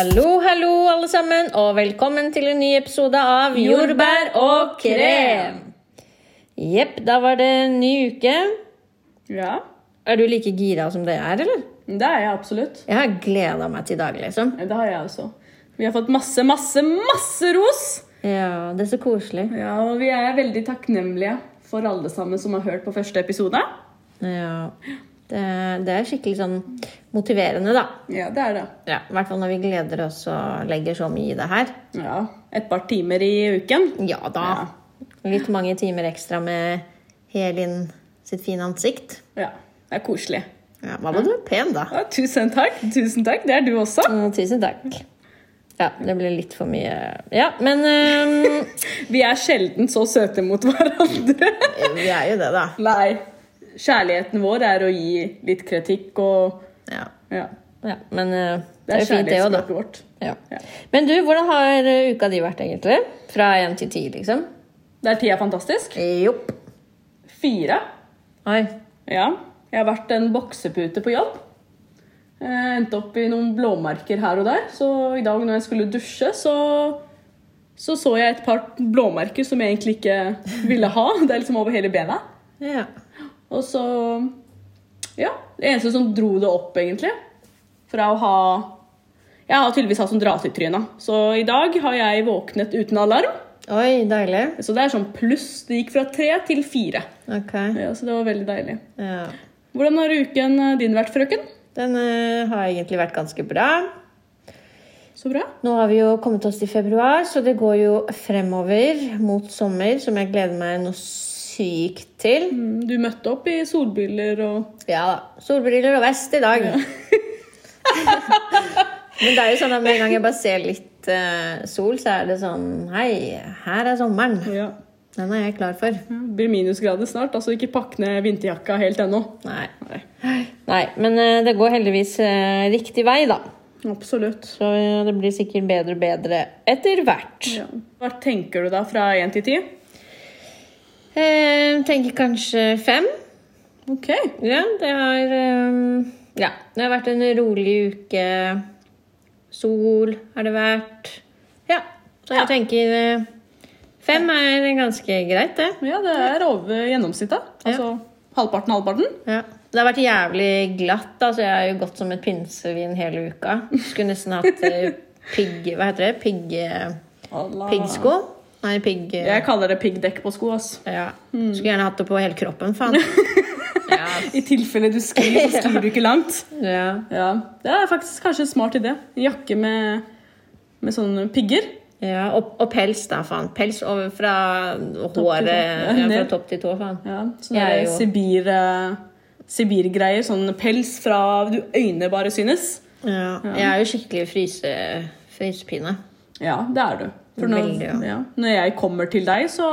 Hallo, hallo, alle sammen, og velkommen til en ny episode av Jordbær og krem. Jepp, da var det en ny uke. Ja, Er du like gira som det er, eller? det er jeg absolutt. Jeg har gleda meg til i dag, liksom. Det har jeg også. Vi har fått masse, masse, masse ros! Ja, det er så koselig. Ja, og vi er veldig takknemlige for alle sammen som har hørt på første episode. Ja, det, det er skikkelig sånn motiverende, da. Ja, det er det. Ja, I hvert fall når vi gleder oss og legger så mye i det her. Ja, Et par timer i uken. Ja da. Litt mange timer ekstra med Helin sitt fine ansikt. Ja, Det er koselig. Ja, Hva var du pen, da? Ja, tusen takk. Tusen takk. Det er du også. Å, tusen takk. Ja, det ble litt for mye Ja, men um... Vi er sjelden så søte mot hverandre. Vi er jo det, da. Nei. Kjærligheten vår er å gi litt kritikk og Ja. Ja. ja men uh, Det det er er jo fint, det òg, da. vårt. Ja. Men du, hvordan har uka di vært, egentlig? Fra én til ti, liksom? Tida er fantastisk. Jopp. Fire. Oi. Ja. Jeg har vært en boksepute på jobb. Jeg endte opp i noen blåmerker her og der. Så i dag når jeg skulle dusje, så så, så jeg et par blåmerker som jeg egentlig ikke ville ha. Det er liksom over hele benet. Ja. Og så Ja. Det eneste som dro det opp, egentlig, fra å ha Jeg har tydeligvis hatt sånn dra-til-tryne. Så i dag har jeg våknet uten alarm. Oi, deilig. Så det er sånn pluss. Det gikk fra tre til fire. Ok. Ja, så det var veldig deilig. Ja. Hvordan har uken eh, din vært, frøken? Den uh, har egentlig vært ganske bra. Så bra. Nå har vi jo kommet oss til februar, så det går jo fremover mot sommer, som jeg gleder meg noe sykt til. Mm, Du møtte opp i solbriller og Ja da. Solbriller og vest i dag. Men det er jo sånn at med en gang jeg bare ser litt uh, sol, så er det sånn Hei, her er sommeren. ja. Den er jeg klar for. Det blir minusgrader snart, altså ikke pakk ned vinterjakka helt ennå. Nei. Nei, Nei men uh, det går heldigvis uh, riktig vei, da. absolutt. Så det blir sikkert bedre og bedre etter hvert. Ja. Hva tenker du da fra én til ti? Eh, tenker kanskje fem. Ok. Ja, det har eh, Ja, det har vært en rolig uke. Sol har det vært. Ja, så jeg Ja. tenker eh, fem er ganske greit, det. Ja, det er over gjennomsnittet. Altså halvparten, halvparten. Ja. Det har vært jævlig glatt. Altså, jeg har jo gått som et pinsevin hele uka. Skulle nesten hatt eh, pigg... Hva heter det? Pigg, piggsko? Nei, pigg... Jeg kaller det piggdekk på sko. ass. Ja. Skulle gjerne hatt det på hele kroppen, faen. Ja. I tilfelle du sklir, så sklir du ikke langt. ja. Ja, Det er faktisk kanskje en smart idé. En jakke med, med sånne pigger. ja og, og pels, da, faen. Pels over fra håret ja, Fra topp til tå, faen. Ja, sånne er jo- Sibir-greier. Sibirgreier. Sånn pels fra du øynene bare synes. Ja. Jeg er jo skikkelig fryse, frysepine. Ja, det er du. For når, Veldig, ja. ja. når jeg kommer til deg, så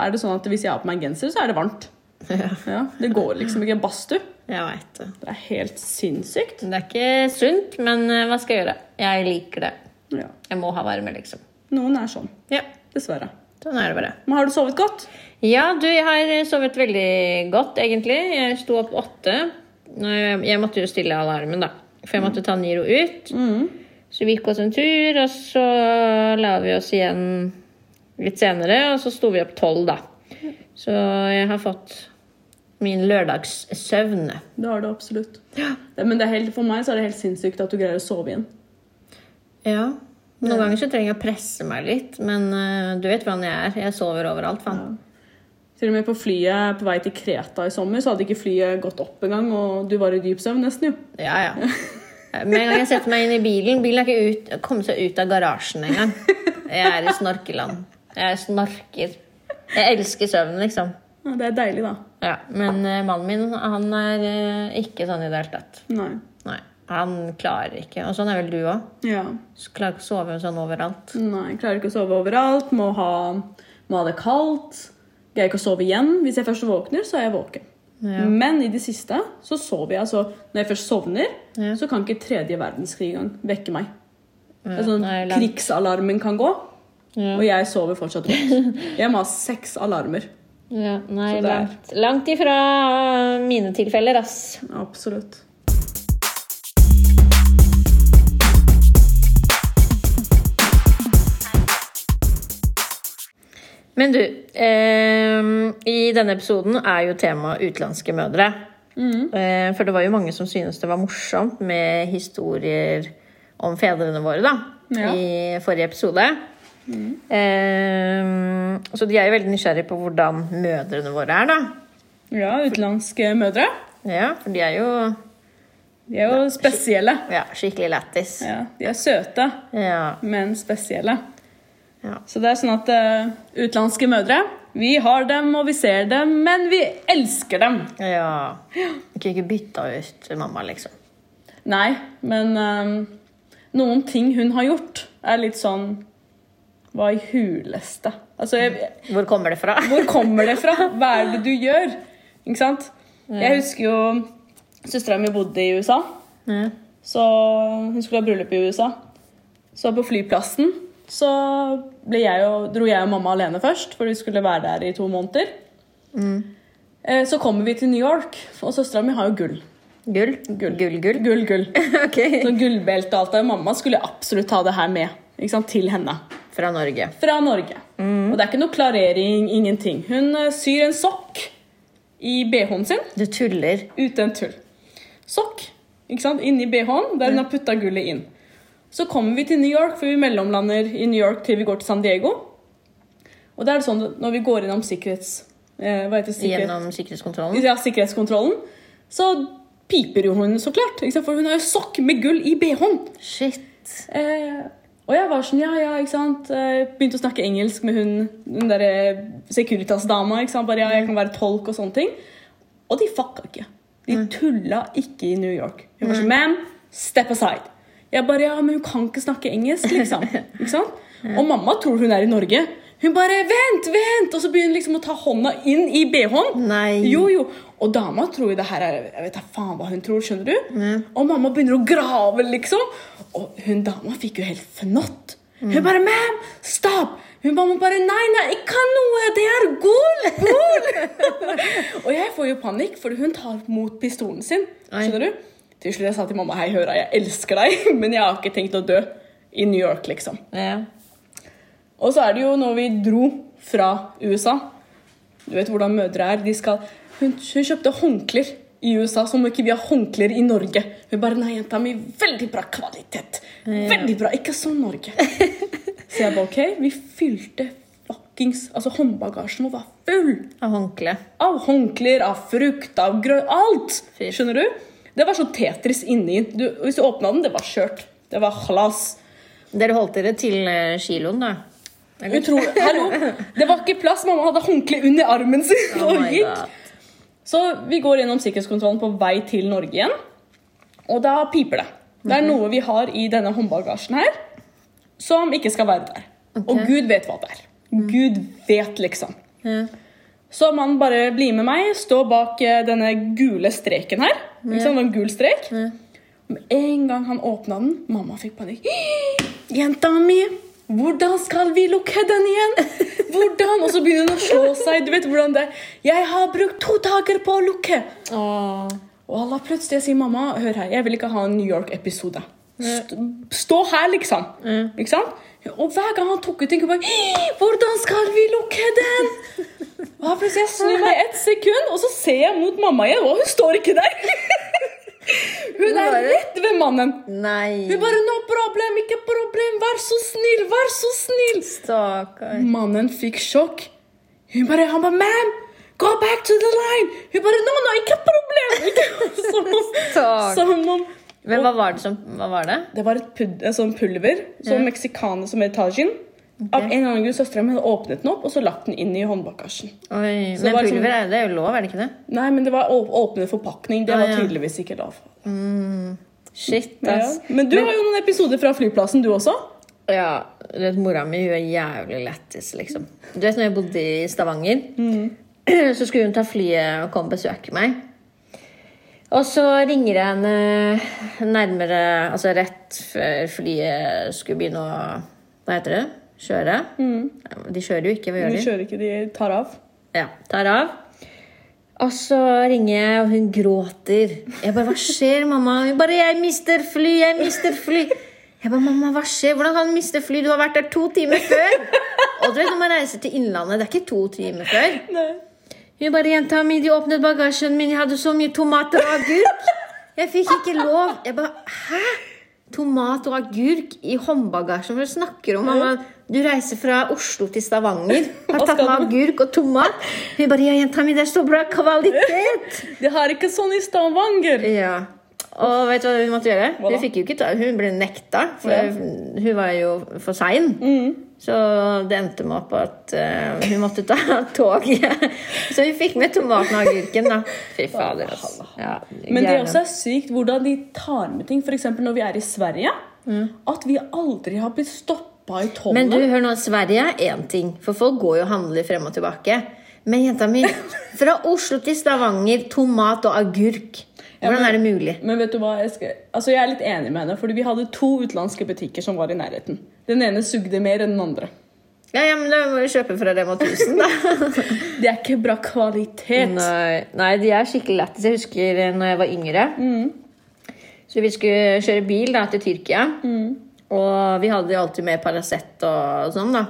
er det sånn at hvis jeg har på meg en genser, så er det varmt. Ja, Det går liksom ikke badstue. jeg veit det. Det er helt sinnssykt. Det er ikke sunt, men eh, hva skal jeg gjøre? Jeg liker det. Ja. Jeg må ha varme, liksom. Noen er sånn. Ja, Dessverre. sånn er det bare. Men har du sovet godt? Ja, du, jeg har sovet veldig godt, egentlig. Jeg sto opp åtte. Jeg måtte jo stille alarmen, da. For jeg måtte ta Niro ut. Så vi gikk oss en tur, og så la vi oss igjen litt senere. Og så sto vi opp tolv, da. Så jeg har fått min lørdagssøvn. Det har du absolutt. Ja. men det helt, for meg så er det helt sinnssykt at du greier å sove igjen. Ja. Noen ganger så trenger jeg å presse meg litt, men uh, du vet hvordan jeg er. Jeg sover overalt, faen. Til og med på flyet på vei til Kreta i sommer, så hadde ikke flyet gått opp engang, og du var i dyp søvn nesten, jo. Ja, ja. Med en gang jeg setter meg inn i bilen Bilen er ikke ut, kommet seg ut av garasjen engang. Jeg er i snorkeland. Jeg snorker. Jeg elsker søvnen, liksom. Ja, det er deilig, da. Ja, Men uh, mannen min han er uh, ikke sånn i det hele tatt. Nei. Nei, Han klarer ikke. Og sånn er vel du òg. Ja. Klarer ikke å sove sånn overalt. Nei, klarer ikke å sove overalt. Må ha, må ha det kaldt. Greier ikke å sove igjen. Hvis jeg først våkner, så er jeg våken. Ja. Men i det siste så sover jeg. Altså, når jeg først sovner, Ja. så kan ikke tredje verdenskrig engang vekke meg. Ja, Altså, nei, krigsalarmen kan gå, Ja. og jeg sover fortsatt godt. Jeg må ha seks alarmer. Ja, nei, langt, langt ifra mine tilfeller, ass. Absolutt. Men du, eh, i denne episoden er jo temaet utenlandske mødre. Eh, for det var jo mange som synes det var morsomt med historier om fedrene våre, da. Ja. I forrige episode. Eh, så de er jo veldig nysgjerrige på hvordan mødrene våre er, da. Ja, utenlandske mødre. Ja, for de er jo De er jo spesielle. ja, skikkelig lættis. Ja, de er søte, Ja. men spesielle. Ja. Så det er sånn at uh, utenlandske mødre Vi har dem, og vi ser dem, men vi elsker dem. ja. Ikke, ikke bytte ut mamma, liksom. Nei, men eh, noen ting hun har gjort, er litt sånn Hva i huleste? Altså, jeg, Hvor kommer det fra? Hvor kommer det fra? Hva er det du gjør? Ikke sant? Jeg husker jo Søstera mi bodde i USA. Ja. Så hun skulle ha bryllup i USA. Så på flyplassen så jeg og, dro jeg og mamma alene først, for vi skulle være der i to måneder. Mm. Så kommer vi til New York, og søstera mi har jo gull. Gull? Gull, gull, gull. Gull, gull. okay. Så gullbelte og alt det. Mamma skulle absolutt ta det her med til henne. Fra Norge. Fra Norge. Og det er ikke noe klarering, ingenting. Hun eh, syr en sokk i BH-en sin. Du tuller. Uten tull. Sokk ikke sant? inni BH-en, der hun har putta gullet inn. Så kommer vi til New York, for vi mellomlander i New York til vi går til San Diego. Og da er det sånn når vi går innom sikkerhets... Eh, hva heter? Sikkerhet? Gjennom sikkerhetskontrollen. Ja, sikkerhetskontrollen, så piper jo hun så klart. For hun har jo sokk med gull i BH-en. Shit. Eh, og jeg var sånn, ja, ja, ikke sant. Eh, begynte å snakke engelsk med hun, den derre Securitas-dama. ikke sant? Bare, ja, jeg kan være tolk og sånne ting. Og de fucka ikke. De tulla ikke i New York. Hun var sånn, ma'am, step aside. Jeg bare, ja, men hun kan ikke snakke engelsk, liksom. ikke sant? Og mamma tror hun er i Norge. Hun bare, vent, vent! Og så begynner hun liksom å ta hånda inn i BH-en. Jo, jo. Og dama tror jo det her er Jeg vet da faen hva hun tror, skjønner du? Og mamma begynner å grave, liksom. Og hun dama fikk jo helt fnott. Hun bare 'Ma'am, stop!' Hun mamma bare 'Nei, nei, ikke noe! Det er gul! Gull!' og jeg får jo panikk, for hun tar mot pistolen sin. Skjønner du? Til slutt jeg sa til mamma 'Hei, høra, jeg elsker deg, men jeg har ikke tenkt å dø i New York', liksom. Ja. Og så er det jo når vi dro fra USA Du vet hvordan mødre er. De skal, hun, hun kjøpte håndklær i USA som ikke vi har håndklær i Norge. Hun bare Nei, jenta mi, veldig bra kvalitet. Veldig bra. Ikke sånn Norge. Så jeg bare OK. Vi fylte fuckings Altså, håndbagasjen vår var full Av håndkle. av håndklær, av frukt, av grøt Alt! Skjønner du? Det var sånn Tetris inni. Du, hvis du åpna den, det var skjørt. Det var halas. Dere holdt dere til eh, kiloen, da? Utrolig. Hallo! Det var ikke plass. Mamma hadde håndkle under armen sin Oh og my gikk. Så vi går gjennom sikkerhetskontrollen på vei til Norge igjen. Og da piper det. Det er noe vi har i denne håndbagasjen her som ikke skal være der. Og Gud vet hva det er. Gud vet, liksom. Ja. Så man bare blir med meg, står bak eh, denne gule streken her. Ikke sant? En gul strek. Med en gang han åpna den, mamma fikk panikk. Jenta mi! Hvordan skal vi lukke den igjen? Hvordan? Og så begynner hun å slå seg. Du vet hvordan det er. Jeg har brukt to dager på å lukke. Åh. Og Allah plutselig sier mamma, hør her, jeg vil ikke ha en New York-episode. St stå her, liksom. Ikke sant? Og hver gang han tok ut en bare Hvordan skal vi lukke den? Og plutselig jeg snur meg ett sekund, og så ser jeg mot mamma igjen, og hun står ikke der. Hun er rett ved mannen. Nei. Hun bare 'No problem, ikke problem. Vær så snill, vær så snill'. Stakkar. Mannen fikk sjokk. Hun bare, Han bare 'Ma'am, go back to the line'. Hun bare 'No, no, ikke problem'. Ikke, som om, som om Men hva var det som Hva var det? Det var et pud, en sånn pulver som meksikaner som er tajin. Av en eller annen grunn søstera mi hadde åpnet den opp og så lagt den inn i håndbagasjen. Oi, Men pulver liksom- er det er jo lov, er det ikke det? Nei, men det var åpnet forpakning. Det Ah, var ja. tydeligvis ikke lov. Shit, Ja. ass. Men du har jo noen episoder fra flyplassen, du også. Ja, du vet, Mora mi hun er jævlig lættis, liksom. Du vet, når jeg bodde i Stavanger, så skulle hun ta flyet og komme og besøke meg. Og så ringer jeg henne nærmere Altså rett før flyet skulle begynne å Hva heter det? Kjøre? Mm. De kjører jo ikke, hva gjør De de? kjører ikke, de tar av. Ja, tar av. Og så ringer jeg, og hun gråter. Jeg bare 'Hva skjer, mamma?' Hun bare 'Jeg mister fly, jeg mister fly'. Jeg bare 'Mamma, hva skjer? Hvordan kan du miste fly? Du har vært der to timer før.' Og du vet når man reiser til Innlandet, det er ikke to timer før. Nei. Hun bare 'Jenta mi, de åpnet bagasjen min, jeg hadde så mye tomater og agurk'. Jeg fikk ikke lov. Jeg bare 'Hæ? Tomat og agurk i håndbagasjen?' Hva snakker du om? Mamma, du reiser fra Oslo til Stavanger. Har tatt med agurk og tomat. Hun bare 'Ja, jenta mi, det er så bra kvalitet'. De har ikke sånn i Stavanger. Ja. Og vet du hva hun måtte gjøre? Hun fikk jo ikke ta, hun ble nekta, for hun var jo for sein. Mm. Så det endte med opp at uh, hun måtte ta toget. Så vi fikk med tomaten og agurken, da. Fy fader, altså. Ja, Men det er også sykt hvordan de tar med ting. F.eks. når vi er i Sverige. At vi aldri har blitt stoppa i tollen. Men du, hør nå, Sverige er én ting, for folk går jo og handler frem og tilbake. Men jenta mi, fra Oslo til Stavanger, tomat og agurk. Hvordan er det mulig? Men vet du hva, jeg, skal, altså jeg er litt enig med henne, fordi vi hadde to utenlandske butikker som var i nærheten. Den ene sugde mer enn den andre. Ja, ja, men Da må vi kjøpe fra Rema 1000, da. Det er ikke bra kvalitet. Nei, nei, de er skikkelig lættis. Jeg husker når jeg var yngre. Så vi skulle kjøre bil da, til Tyrkia. Og vi hadde jo alltid med Paracet og sånn. da.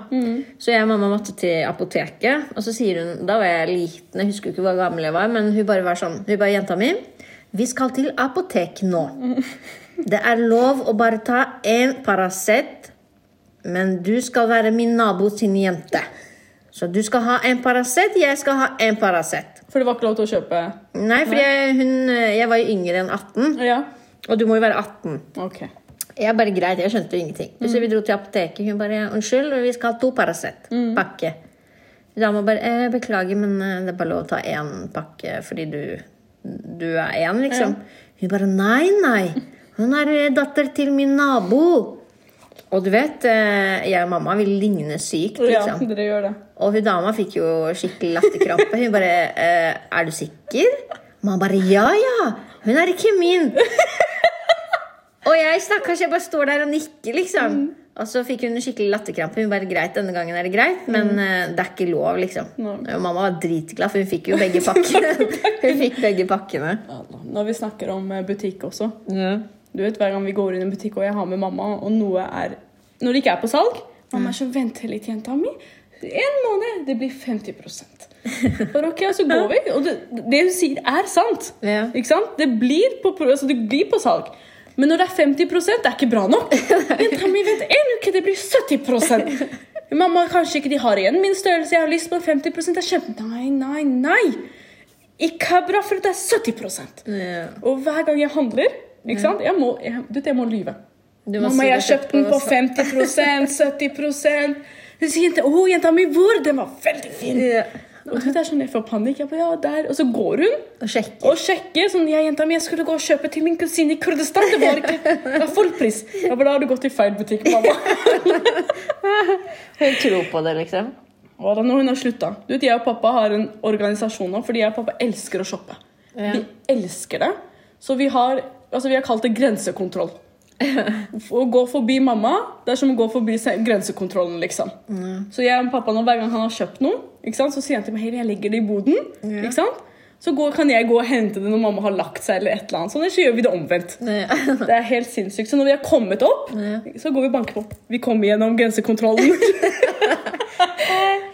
Så jeg og mamma måtte til apoteket. Og så sier hun, da var jeg liten, jeg husker ikke hvor gammel jeg var, men hun bare var sånn Hun bare 'Jenta mi, vi skal til apotek nå. Det er lov å bare ta én Paracet, men du skal være min nabo sin jente. Så du skal ha en Paracet, jeg skal ha en Paracet. For det var ikke lov til å kjøpe Nei, for jeg, hun, jeg var jo yngre enn 18, Ja, og du må jo være 18. ok. Jeg bare greit, jeg skjønte jo ingenting. Så vi dro til apoteket. Hun bare 'Unnskyld, vi skal ha to Paracet. Pakke'. Dama bare eh, 'Beklager, men eh, det er bare lov å ta én pakke fordi du, du er én', liksom. Hun bare 'Nei, nei. Hun er eh, datter til min nabo'. Og du vet, eh, jeg og mamma vil ligne sykt, Liksom. Ja, dere gjør det. Og hun dama fikk jo skikkelig latterkrampe. Hun bare eh, 'Er du sikker?' Man bare 'Ja, ja. Hun er ikke min'. Og jeg stakkars, jeg bare står der og nikker, liksom. Og så fikk hun en skikkelig latterkrampe. Hun bare 'Greit, denne gangen er det greit, men uh, det er ikke lov', liksom. No. Mamma var dritglad, for hun fikk jo begge pakkene. hun fikk begge pakkene. Når vi snakker om eh, butikk også. Ja. Du vet, Hver gang vi går inn i en butikk og jeg har med mamma, og noe er Når det ikke er på salg Mamma er så vent litt, jenta mi. En måned, det blir 50 For ok, så går vi. Og det, det hun sier, er sant. Ja. Ikke sant? Det blir på, altså det blir på salg. Men når det er 50% det er ikke bra nok. Jenta mi, vent en uke, det blir 70% Mamma, kanskje ikke de har igjen min størrelse. Jeg har lyst på 50 Det er kjempe... Nei, nei, nei. Ikke bra, for det er 70 yeah. og hver gang jeg handler, ikke sant? Jeg må, jeg, du jeg må lyve. Mamma, jeg har kjøpt den på 50% 70% Hun sier jenta, å, jenta mi, hvor? Den var veldig fin. Ja. Og du vet, det er sånn, jeg får panikk. Jeg på, ja, der. Og så går hun Og sjekker. og sjekker. sånn, jeg, jenta mi, jeg skulle gå og kjøpe til min kusine i Kurdistan. Det var ikke det var fullpris. Ja, for da har du gått i feil butikk, mamma. Hun tror på det, liksom. Og da når hun har slutta. Du vet, Jeg og pappa har en organisasjon nå, fordi jeg og pappa elsker å shoppe. Ja. Vi elsker det. Så vi har, altså vi har kalt det grensekontroll. Å gå forbi mamma, det er som å gå forbi grensekontrollen, liksom. Så jeg og pappa nå, hver gang han har kjøpt noe, ikke sant, så sier han til meg «Hei, jeg legger det i boden. Ikke sant? Så går, kan jeg gå og hente det når mamma har lagt seg, eller et eller annet. Sånn, så gjør vi det omvendt. Yeah. Det er helt sinnssykt. Så når vi har kommet opp, så går vi og banker på. Vi kommer gjennom grensekontrollen.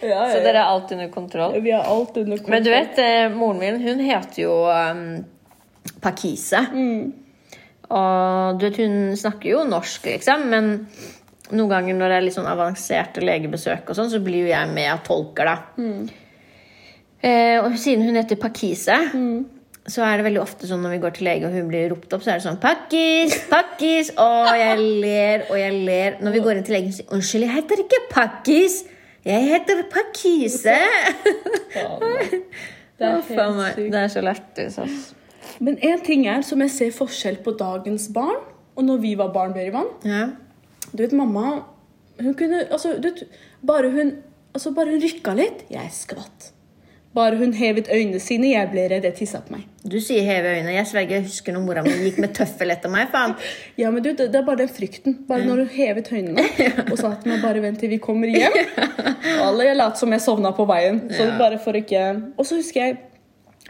ja, Så dere er alt under kontroll? Vi er alt under kontroll. Men du vet, eh, moren min hun heter jo um, Pakise. Og du vet, hun snakker jo norsk, liksom, men noen ganger når det er litt sånn avanserte legebesøk, og sånn, så blir jo jeg med og tolker, da. Eh, og siden hun heter Pakise, så er det veldig ofte sånn når vi går til lege og hun blir ropt opp, så er det sånn Pakkis! Pakkis! Og jeg ler og jeg ler. Når vi går inn til legen, sier Unnskyld, jeg heter ikke Pakkis! Jeg heter Pakise! Det er helt sykt. Det er så lættis, altså. Men en ting er som jeg ser forskjell på dagens barn og når vi var barn, Berivan. Ja. Du vet, mamma hun kunne, altså, vet, Bare hun altså, bare hun rykka litt, jeg skvatt. Bare hun hevet øynene sine, jeg ble redd. Jeg tissa på meg. Du sier heve øynene. Jeg sverger, jeg husker når mora mi gikk med tøffel etter meg. faen. Ja, men du, det, det er bare den frykten. Bare når hun hevet øynene og sa til meg bare vent til vi kommer hjem. Og alle jeg lot som jeg sovna på veien. Så bare for ikke Og så husker jeg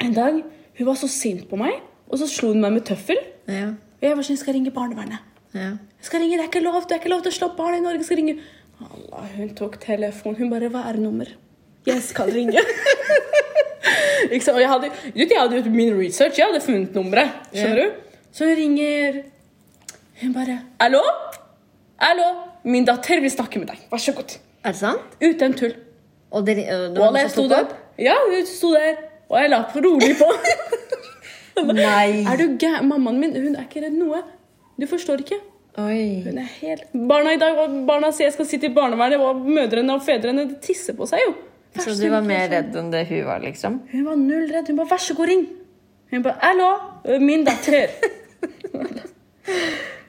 en dag hun var så sint på meg, og så slo hun meg med tøffel. Ja. Og jeg var sånn, jeg skal ringe barnevernet. Ja. Jeg skal ringe, Det er ikke lov det er ikke lov til å slå barn i Norge. Jeg skal ringe. Allah, hun tok telefonen. Hun bare 'Hva er nummer?' 'Jeg skal ringe'. Sant? Og jeg hadde, jeg hadde gjort min research. Jeg hadde funnet nummeret. Skjønner du? Så hun ringer Hun bare 'Hallo? Hallo? Min datter vil snakke med deg. Vær så god.' Er det sant? Uten tull. Og det, det var noen som tok opp? ja, hun sto der, og jeg la rolig på. Nei. er du gæ... Mammaen min hun er ikke redd noe. Du forstår ikke. Oi. Hun er helt... Barna i dag, og barna sier jeg skal sitte i barnevernet, og mødrene og fedrene de tisser på seg jo. Så du var mer redd enn det hun var, liksom? Hun var null redd. Hun bare 'vær så god, ring'. Hun bare 'hallo, min datter'.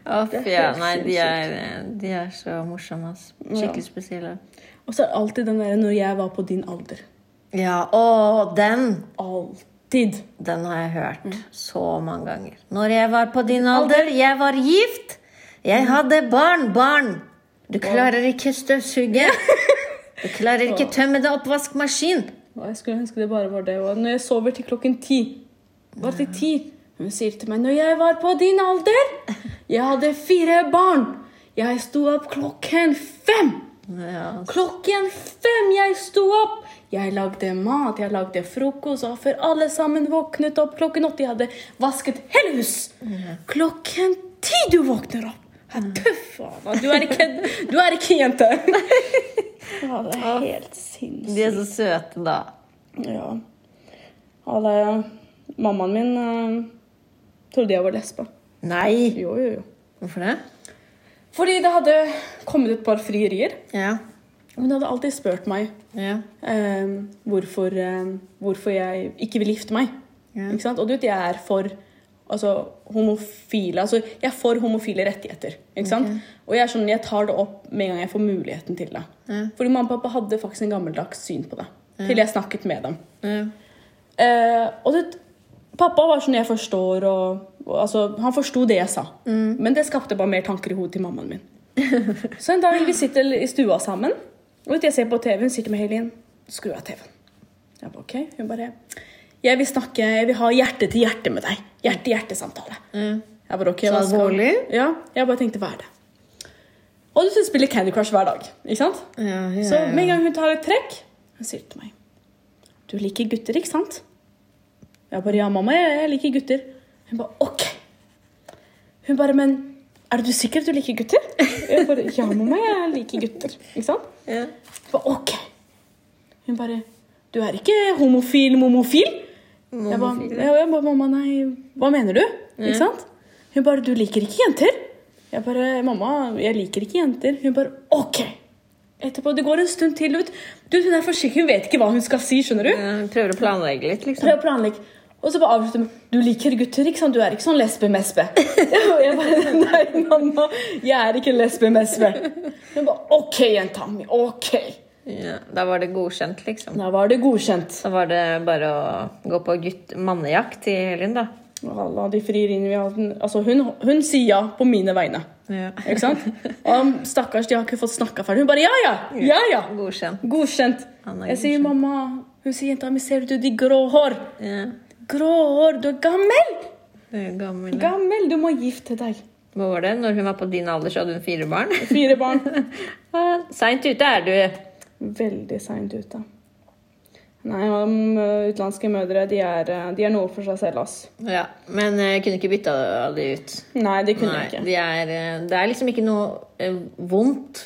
Er ja. Nei, de er, de er så morsomme. Skikkelig spesielle. og så er det alltid den der 'når jeg var på din alder'. Ja, å, den! Alltid. Den har jeg hørt så mange ganger. Når jeg var på din alder, jeg var gift. Jeg hadde barn, barn. Du klarer ikke støvsuge. Du klarer ikke tømme det oppvaskmaskin. Jeg skulle ønske det bare var det. Og når jeg sover til klokken ti Bare til ti. Hun sier til meg 'Når jeg var på din alder, jeg hadde fire barn. Jeg sto opp klokken fem.' Klokken fem jeg sto opp. Jeg lagde mat, jeg lagde frokost, og før alle sammen våknet opp klokken åtte Jeg hadde vasket hele hus. Klokken ti du våkner opp. Tøff, Anna. Du er ikke, du er ikke jente. Ja, det er helt sinnssykt. de er så søte, da. Ja. Alle, mammaen min uh, trodde jeg var lesbe. Nei! Jo, jo, jo. Hvorfor det? Fordi det hadde kommet et par frierier. Ja. Hun hadde alltid spurt meg Ja. eh, hvorfor, eh, hvorfor jeg ikke vil gifte meg. Ja. Ikke sant? Og du vet, jeg er for altså, homofile altså, Jeg er for homofile rettigheter. Ikke sant? Og jeg sånn, jeg tar det opp med en gang jeg får muligheten til det. Ja. Fordi mamma og pappa hadde faktisk en gammeldags syn på det. Til jeg snakket med dem. Ja. Eh, og det, pappa var sånn jeg forstår, og, og altså, han forsto det jeg sa. Men det skapte bare mer tanker i hodet til mammaen min. så en dag vi sitter i stua sammen, og jeg ser på TV, hun sier til meg Helin, skru av TV-en. Jeg bare, ok. Hun bare Jeg vil snakke, jeg vil ha hjerte til hjerte med deg. Hjerte-hjerte-samtale. Mm. Jeg bare, ok, Så alvorlig? Ja, jeg bare tenkte, hva er det? Og du spiller Candy Crush hver dag, ikke sant? Ja, ja, Så ja. med en gang hun tar et trekk, hun sier til meg Du liker gutter, ikke sant? Jeg bare ja, mamma, jeg, jeg liker gutter. Hun bare ok. Hun bare men er du sikker at du liker gutter? Jeg bare ja, mamma, jeg liker gutter. Ikke sant? Ja. Bare ok. Hun bare du er ikke homofil momofil? Jeg jeg, bare mamma, nei, hva mener du? Ikke sant? Hun bare du liker ikke jenter? Jeg bare mamma, jeg liker ikke jenter. Hun bare ok. Etterpå, Det går en stund til. Vet. Du, Hun er forsiktig, hun vet ikke hva hun skal si. skjønner du? Ja, Prøver å planlegge litt, liksom. Prøver å planlegge. Og så bare avslutter med Du liker gutter, ikke sant? Du er ikke sånn lesbe-mesbe. Jeg bare Nei, mamma, jeg er ikke lesbe-mesbe. Hun bare OK, jenta mi. OK. Ja, da var det godkjent, liksom. Da var det godkjent. Da var det bare å gå på gutt mannejakt i helgen, da. Alle de vi har Altså, hun, hun sier ja på mine vegne. Ja. Ikke sant? Og stakkars, de har ikke fått snakka ferdig. Hun bare ja, ja. Ja, ja. Godkjent. Godkjent. Jeg godkjent. Sier mamma Hun sier jenta mi, ser du de grå hår? Ja. Grå hår, du er gammel! Du er gammel. Gammel, du må gifte deg. Hva var det? Når hun var på din alder, så hadde hun fire barn? Fire barn. Seint ute er du. Veldig seint ute. Nei, um, utenlandske mødre de er, uh, de er noe for seg selv, ass. Ja, Men jeg kunne ikke bytta de ut. Nei, det kunne Nei, ikke. de er, eh, det er liksom ikke noe eh, vondt.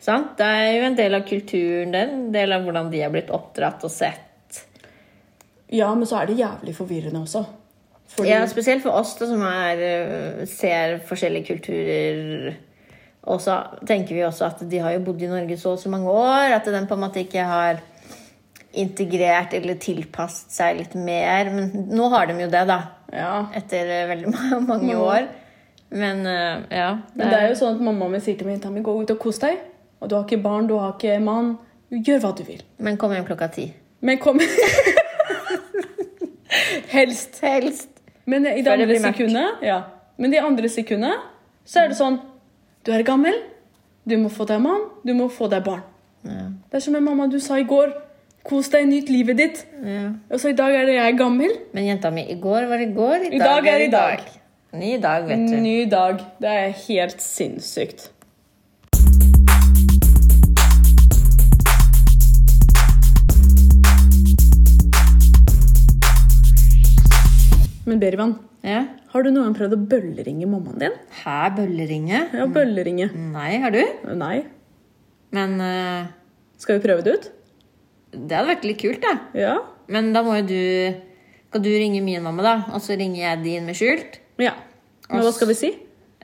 Sant? Det er jo en del av kulturen, det. En del av hvordan de er blitt oppdratt og sett. Ja, men så er det jævlig forvirrende også. Fordi, Ja, Spesielt for oss da, som er, eh, ser forskjellige kulturer. Og så tenker vi også at de har jo bodd i Norge så og så mange år at den på en måte ikke har integrert eller tilpasset seg litt mer. Men nå har de jo det, da. ja. Etter eh, veldig ma- mange år. Men eh, ja. Men det er jo sånn at mamma mi sier til meg Tammy, gå ut og kos deg. Og du har ikke barn, du har ikke mann. Gjør hva du vil. Men kom hjem klokka ti. Men kom Helst. Helst. Men i det andre sekundet ja. Men de andre sekundet så er det sånn Du er gammel, du må få deg mann, du må få deg barn. Ja. Det er som en mamma du sa i går. Kos deg, nyt livet ditt. Ja. Og så i dag er det jeg gammel. Men jenta mi, i går var i går, i, I dag er i dag. Ny dag, vet du. Ny dag. Det er helt sinnssykt. Men Berivan, Ja. har du noen gang prøvd å bølleringe mammaen din? Hæ, bølleringe? Ja, bølleringe. Nei, har du? Nei. Men uh... Skal vi prøve det ut? det hadde vært litt kult, da. Ja. Men da må jo du Skal du ringe min mamma, da? Og så ringer jeg din med skjult? Ja. Men hva skal vi si?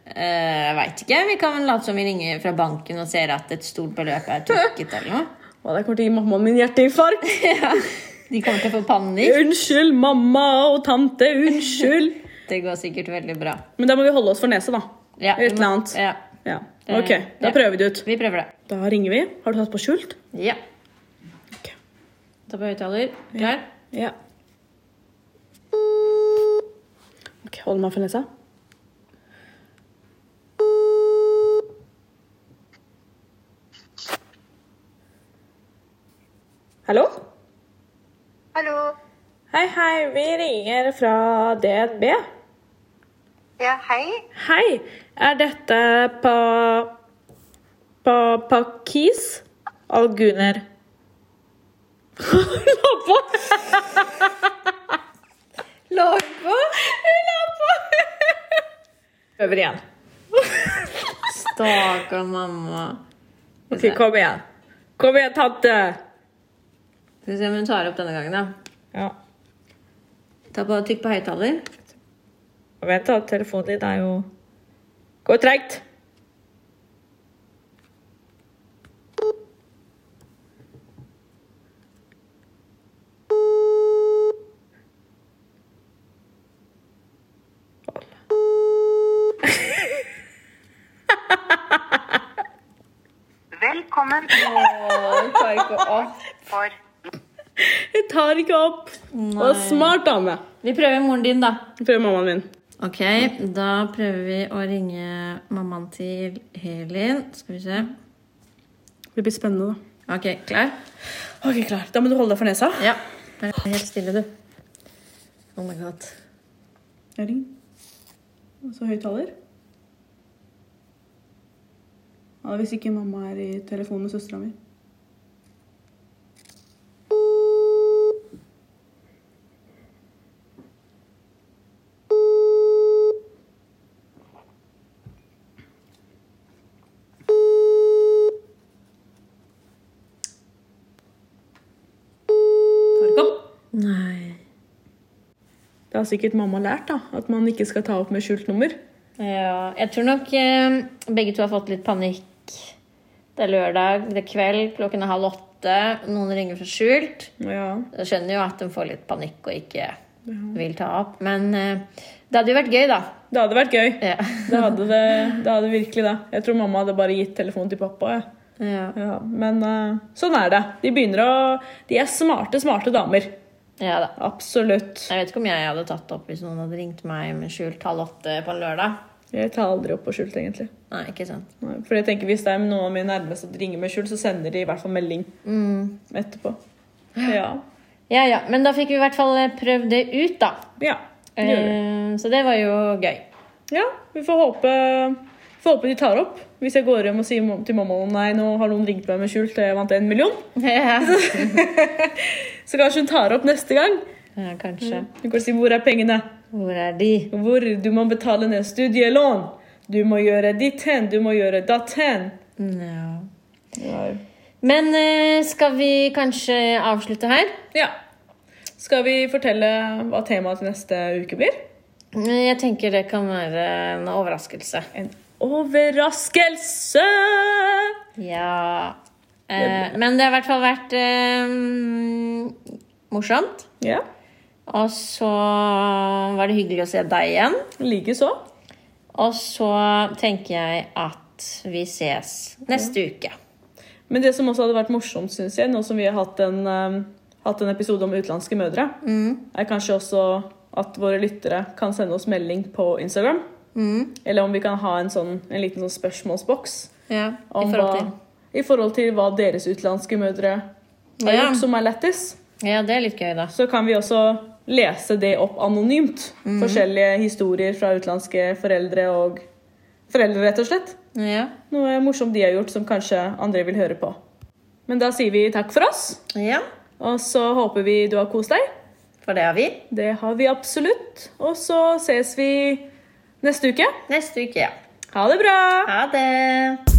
Eh, Jeg veit ikke. Vi kan vel late som vi ringer fra banken og ser at et stort beløp er trukket eller noe. Å, det kommer til å gi mammaen min hjerteinfarkt. De kommer til å få panikk. Unnskyld, mamma og tante. Unnskyld. Det går sikkert veldig bra. Men da må vi holde oss for nesa, da. Ja, Et eller annet. Ja, Ja. Ok, da ja. prøver vi det ut. vi prøver det. Da ringer vi. Har du tatt på skjult? Ja. Ok. Ta på høyttaler. Klar? Ja. Ok, Hold meg for nesa. Hallo? Hallo. Hei, hei. Vi ringer fra DNB. Ja, hei. Hei. Er dette på på Pakis? Alguner? La på! La på! La på! Øver igjen. Stakkar mamma. Ok, kom igjen. Kom igjen, tante. Skal vi se om hun tar opp denne gangen, da. Ja. Ta på, Trykk på høyttaler. Vent, da. Telefonen din er jo Går treigt. Velkommen Åh, ta for Jeg tar ikke opp. Nei. Og smart dame. Vi prøver moren din, da. Vi prøver mammaen min. Ok, da prøver vi å ringe mammaen til Helin. Skal vi se. Det blir spennende, da. Ok, klar? Ok, klar. Da må du holde deg for nesa. Ja. Vær helt stille, du. Oh my god. Jeg ringer. Og så høyttaler. Ja, hvis ikke mamma er i telefon med søstera mi. Tar ikke opp. Nei. Det har sikkert mamma lært, da. At man ikke skal ta opp med skjult nummer. Ja, jeg tror nok eh, begge to har fått litt panikk. Det er lørdag, det er kveld, klokken er halv åtte. Noen ringer fra skjult. Ja. Jeg skjønner jo at de får litt panikk og ikke vil ta opp. Men eh, det hadde jo vært gøy, da. Det hadde vært gøy. Ja. Det hadde, det, det hadde virkelig det. Jeg tror mamma hadde bare gitt telefonen til pappa. Ja. Ja. Ja, men eh, sånn er det. De begynner å De er smarte, smarte damer. Ja da. Absolutt. Jeg vet ikke om jeg hadde tatt opp hvis noen hadde ringt meg med skjult halv åtte på en lørdag. Jeg tar aldri opp på skjult, egentlig. Nei, ikke sant. Nei, For jeg tenker Hvis det er noen av mine nærmeste som ringer med skjult, så sender de i hvert fall melding etterpå. Ja. Ja ja, men da fikk vi i hvert fall eh, prøvd det ut, da. ja. det gjør vi. Eh, så det var jo gøy. Ja, vi får håpe, får håpe de tar opp. Hvis jeg går hjem og sier til mamma nei, nå har noen ringt meg med skjult, jeg vant en million, ja, så kanskje hun tar opp neste gang. Ja, kanskje. Hun kan si 'hvor er pengene'? Hvor er de? Hvor du må betale ned studielån. Du må gjøre ditt hen, du må gjøre datt hen. Ja. Ja. Men eh, skal vi kanskje avslutte her? ja. Skal vi fortelle hva temaet til neste uke blir? Jeg tenker det kan være en overraskelse. En overraskelse! Ja. Eh, men det har i hvert fall vært eh, morsomt. Ja, Og så var det hyggelig å se deg igjen. likeså. Og så tenker jeg at vi ses neste uke. Men det som også hadde vært morsomt, syns jeg, nå som vi har hatt en, eh, hatt en episode om utenlandske mødre, er kanskje også at våre lyttere kan sende oss melding på Instagram. Eller om vi kan ha en, sånn, en liten sånn spørsmålsboks Ja, i forhold hva, i forhold til hva deres utenlandske mødre har Ja. gjort som er lættis. Ja, det er litt gøy, da. Så kan vi også lese det opp anonymt. Forskjellige historier fra utenlandske foreldre og foreldre, rett og slett. Ja. Noe morsomt de har gjort som kanskje andre vil høre på. Men da sier vi takk for oss, ja. og så håper vi du har kost deg. For det har vi. Det har vi absolutt. Og så ses vi neste uke. Neste uke, ja. Ha det bra! Ha det!